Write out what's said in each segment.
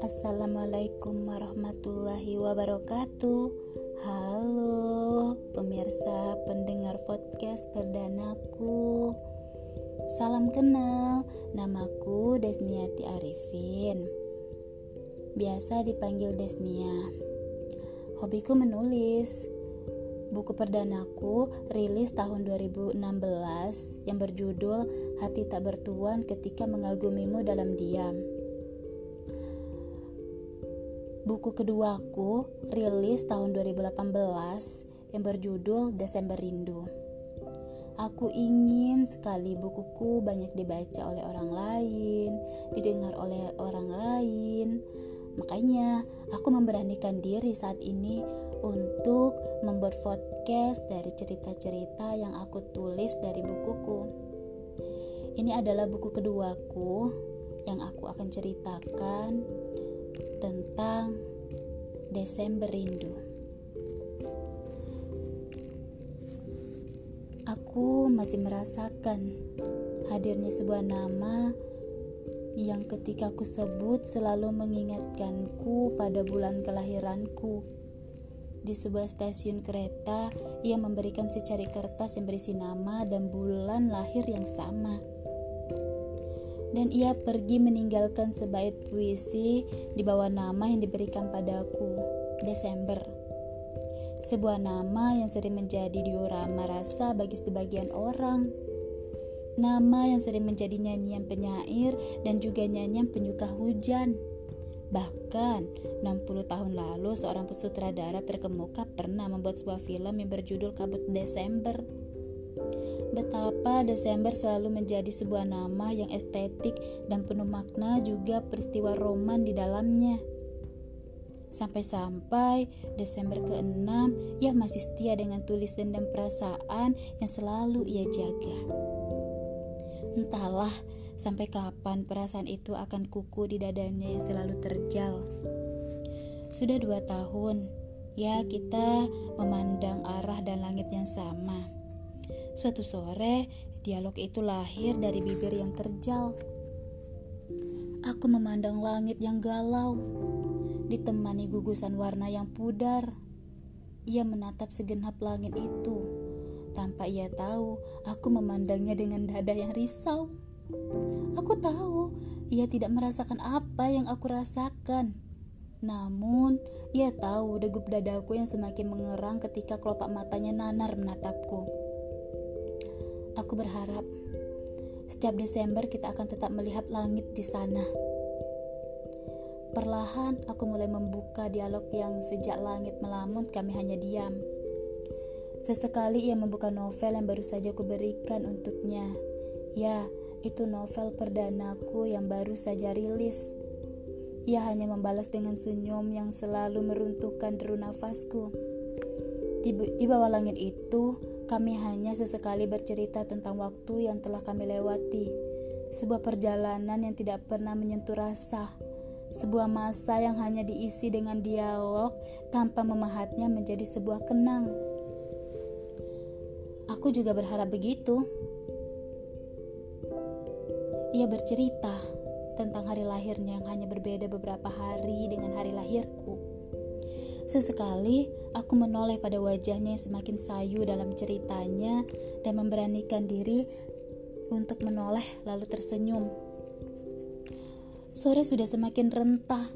Assalamualaikum warahmatullahi wabarakatuh. Halo pemirsa pendengar podcast perdanaku. Salam kenal, namaku Desmiati Arifin. Biasa dipanggil Desmia. Hobiku menulis Buku perdanaku rilis tahun 2016 yang berjudul Hati Tak Bertuan Ketika Mengagumimu Dalam Diam Buku keduaku rilis tahun 2018 yang berjudul Desember Rindu. Aku ingin sekali bukuku banyak dibaca oleh orang lain, didengar oleh orang lain. Makanya aku memberanikan diri saat ini untuk membuat podcast dari cerita-cerita yang aku tulis dari bukuku. Ini adalah buku keduaku yang aku akan ceritakan tentang Desember Rindu. Aku masih merasakan hadirnya sebuah nama yang ketika aku sebut selalu mengingatkanku pada bulan kelahiranku. Di sebuah stasiun kereta, ia memberikan secari kertas yang berisi nama dan bulan lahir yang sama dan ia pergi meninggalkan sebait puisi di bawah nama yang diberikan padaku, Desember. Sebuah nama yang sering menjadi diorama rasa bagi sebagian orang. Nama yang sering menjadi nyanyian penyair dan juga nyanyian penyuka hujan. Bahkan 60 tahun lalu seorang pesutradara terkemuka pernah membuat sebuah film yang berjudul Kabut Desember betapa Desember selalu menjadi sebuah nama yang estetik dan penuh makna juga peristiwa roman di dalamnya. Sampai-sampai Desember ke-6 ia masih setia dengan tulisan dan perasaan yang selalu ia jaga. Entahlah sampai kapan perasaan itu akan kuku di dadanya yang selalu terjal. Sudah dua tahun, ya kita memandang arah dan langit yang sama. Suatu sore, dialog itu lahir dari bibir yang terjal. Aku memandang langit yang galau, ditemani gugusan warna yang pudar. Ia menatap segenap langit itu. Tanpa ia tahu, aku memandangnya dengan dada yang risau. Aku tahu ia tidak merasakan apa yang aku rasakan. Namun, ia tahu degup dadaku yang semakin mengerang ketika kelopak matanya nanar menatapku. Aku berharap setiap Desember kita akan tetap melihat langit di sana. Perlahan aku mulai membuka dialog yang sejak langit melamun kami hanya diam. Sesekali ia membuka novel yang baru saja aku berikan untuknya. Ya, itu novel perdanaku yang baru saja rilis. Ia hanya membalas dengan senyum yang selalu meruntuhkan deru nafasku. Di, di bawah langit itu, kami hanya sesekali bercerita tentang waktu yang telah kami lewati, sebuah perjalanan yang tidak pernah menyentuh rasa, sebuah masa yang hanya diisi dengan dialog tanpa memahatnya menjadi sebuah kenang. Aku juga berharap begitu. Ia bercerita tentang hari lahirnya yang hanya berbeda beberapa hari dengan hari lahirku. Sesekali aku menoleh pada wajahnya yang semakin sayu dalam ceritanya dan memberanikan diri untuk menoleh lalu tersenyum. Sore sudah semakin rentah.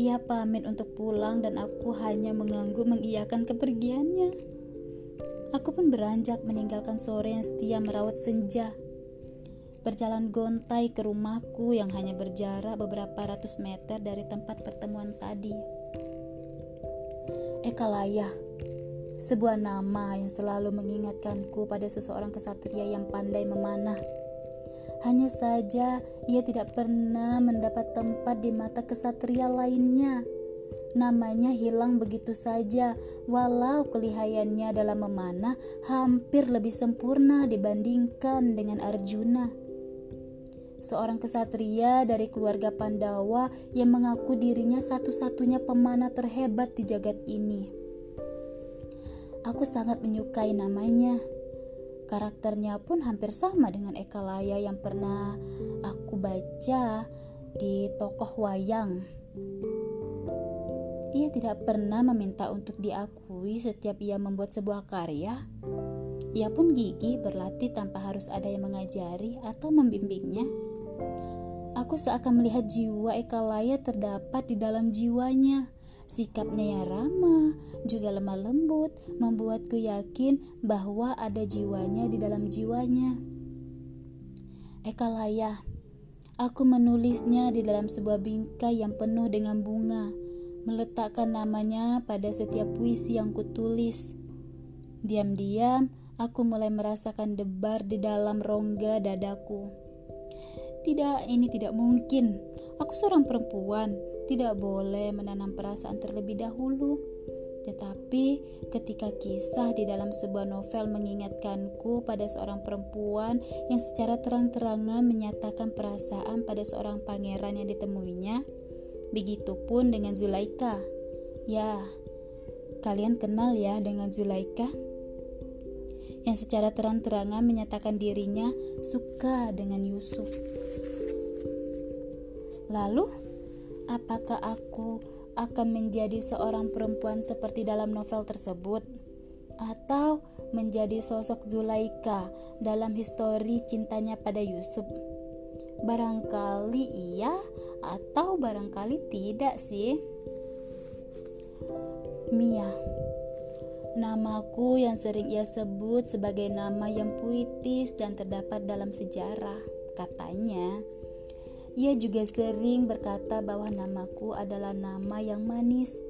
Ia pamit untuk pulang dan aku hanya mengangguk mengiyakan kepergiannya. Aku pun beranjak meninggalkan sore yang setia merawat senja. Berjalan gontai ke rumahku yang hanya berjarak beberapa ratus meter dari tempat pertemuan tadi. Ekalaya, sebuah nama yang selalu mengingatkanku pada seseorang kesatria yang pandai memanah. Hanya saja ia tidak pernah mendapat tempat di mata kesatria lainnya. Namanya hilang begitu saja, walau kelihayannya dalam memanah hampir lebih sempurna dibandingkan dengan Arjuna seorang kesatria dari keluarga Pandawa yang mengaku dirinya satu-satunya pemanah terhebat di jagat ini. Aku sangat menyukai namanya Karakternya pun hampir sama dengan Eka Laya yang pernah aku baca di tokoh wayang. Ia tidak pernah meminta untuk diakui setiap ia membuat sebuah karya. Ia pun gigih berlatih tanpa harus ada yang mengajari atau membimbingnya. Aku seakan melihat jiwa Eka Laya terdapat di dalam jiwanya Sikapnya yang ramah, juga lemah lembut, membuatku yakin bahwa ada jiwanya di dalam jiwanya. Eka Laya, aku menulisnya di dalam sebuah bingkai yang penuh dengan bunga, meletakkan namanya pada setiap puisi yang kutulis. Diam-diam, aku mulai merasakan debar di dalam rongga dadaku. Tidak, ini tidak mungkin. Aku seorang perempuan, tidak boleh menanam perasaan terlebih dahulu. Tetapi ketika kisah di dalam sebuah novel mengingatkanku pada seorang perempuan yang secara terang-terangan menyatakan perasaan pada seorang pangeran yang ditemuinya, begitupun dengan Zulaika. Ya, kalian kenal ya dengan Zulaika? Yang secara terang-terangan menyatakan dirinya suka dengan Yusuf. Lalu, apakah aku akan menjadi seorang perempuan seperti dalam novel tersebut, atau menjadi sosok Zulaika dalam histori cintanya pada Yusuf. Barangkali iya, atau barangkali tidak sih. Mia, namaku yang sering ia sebut sebagai nama yang puitis dan terdapat dalam sejarah, katanya. Ia juga sering berkata bahwa namaku adalah nama yang manis.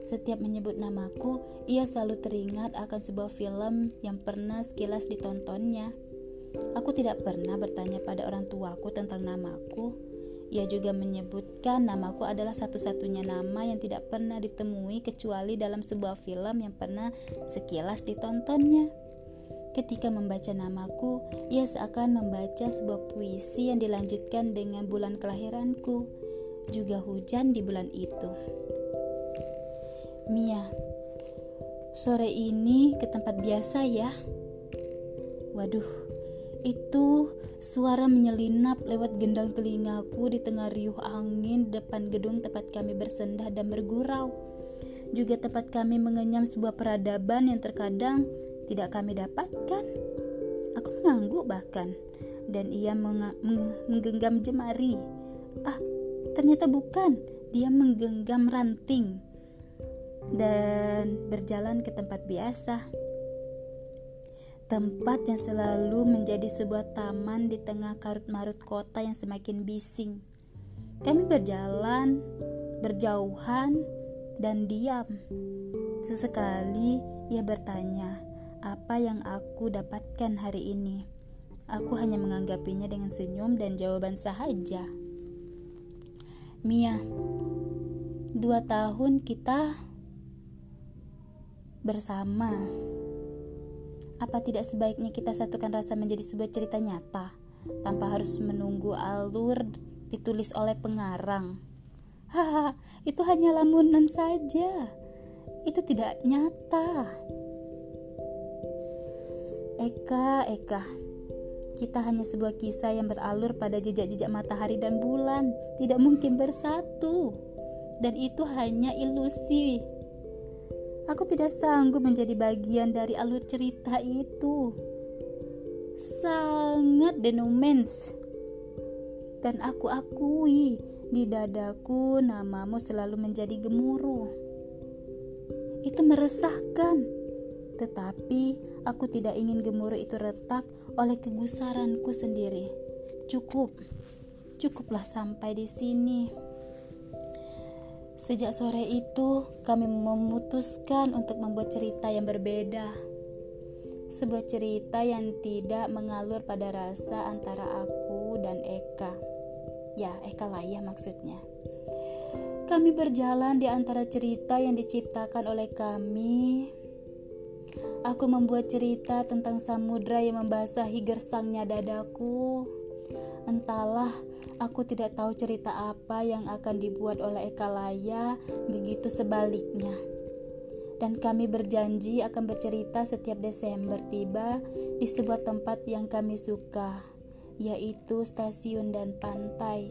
Setiap menyebut namaku, ia selalu teringat akan sebuah film yang pernah sekilas ditontonnya. Aku tidak pernah bertanya pada orang tuaku tentang namaku. Ia juga menyebutkan namaku adalah satu-satunya nama yang tidak pernah ditemui kecuali dalam sebuah film yang pernah sekilas ditontonnya. Ketika membaca namaku, ia seakan membaca sebuah puisi yang dilanjutkan dengan bulan kelahiranku, juga hujan di bulan itu. Mia, sore ini ke tempat biasa ya. Waduh, itu suara menyelinap lewat gendang telingaku di tengah riuh angin depan gedung tempat kami bersendah dan bergurau. Juga tempat kami mengenyam sebuah peradaban yang terkadang tidak kami dapatkan. Aku mengangguk bahkan, dan ia menggenggam jemari. Ah, ternyata bukan. Dia menggenggam ranting dan berjalan ke tempat biasa. Tempat yang selalu menjadi sebuah taman di tengah karut-marut kota yang semakin bising. Kami berjalan, berjauhan, dan diam. Sesekali ia bertanya, apa yang aku dapatkan hari ini. Aku hanya menganggapinya dengan senyum dan jawaban sahaja. Mia, dua tahun kita bersama. Apa tidak sebaiknya kita satukan rasa menjadi sebuah cerita nyata tanpa harus menunggu alur ditulis oleh pengarang? Haha, itu hanya lamunan saja. Itu tidak nyata. Eka, Eka. Kita hanya sebuah kisah yang beralur pada jejak-jejak matahari dan bulan, tidak mungkin bersatu. Dan itu hanya ilusi. Aku tidak sanggup menjadi bagian dari alur cerita itu. Sangat denomens. Dan aku akui di dadaku namamu selalu menjadi gemuruh. Itu meresahkan tetapi aku tidak ingin gemuruh itu retak oleh kegusaranku sendiri. Cukup, cukuplah sampai di sini. Sejak sore itu, kami memutuskan untuk membuat cerita yang berbeda. Sebuah cerita yang tidak mengalur pada rasa antara aku dan Eka. Ya, Eka lah ya maksudnya. Kami berjalan di antara cerita yang diciptakan oleh kami Aku membuat cerita tentang samudra yang membasahi gersangnya dadaku. Entahlah, aku tidak tahu cerita apa yang akan dibuat oleh Eka Laya, begitu sebaliknya. dan kami berjanji akan bercerita setiap Desember tiba di sebuah tempat yang kami suka, yaitu stasiun dan pantai.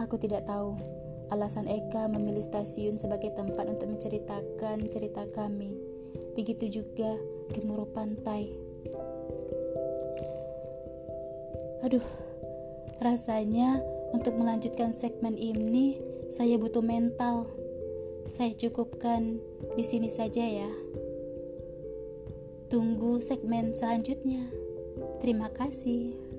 Aku tidak tahu alasan Eka memilih stasiun sebagai tempat untuk menceritakan cerita kami. Begitu juga gemuruh pantai. Aduh, rasanya untuk melanjutkan segmen ini saya butuh mental. Saya cukupkan di sini saja ya. Tunggu segmen selanjutnya. Terima kasih.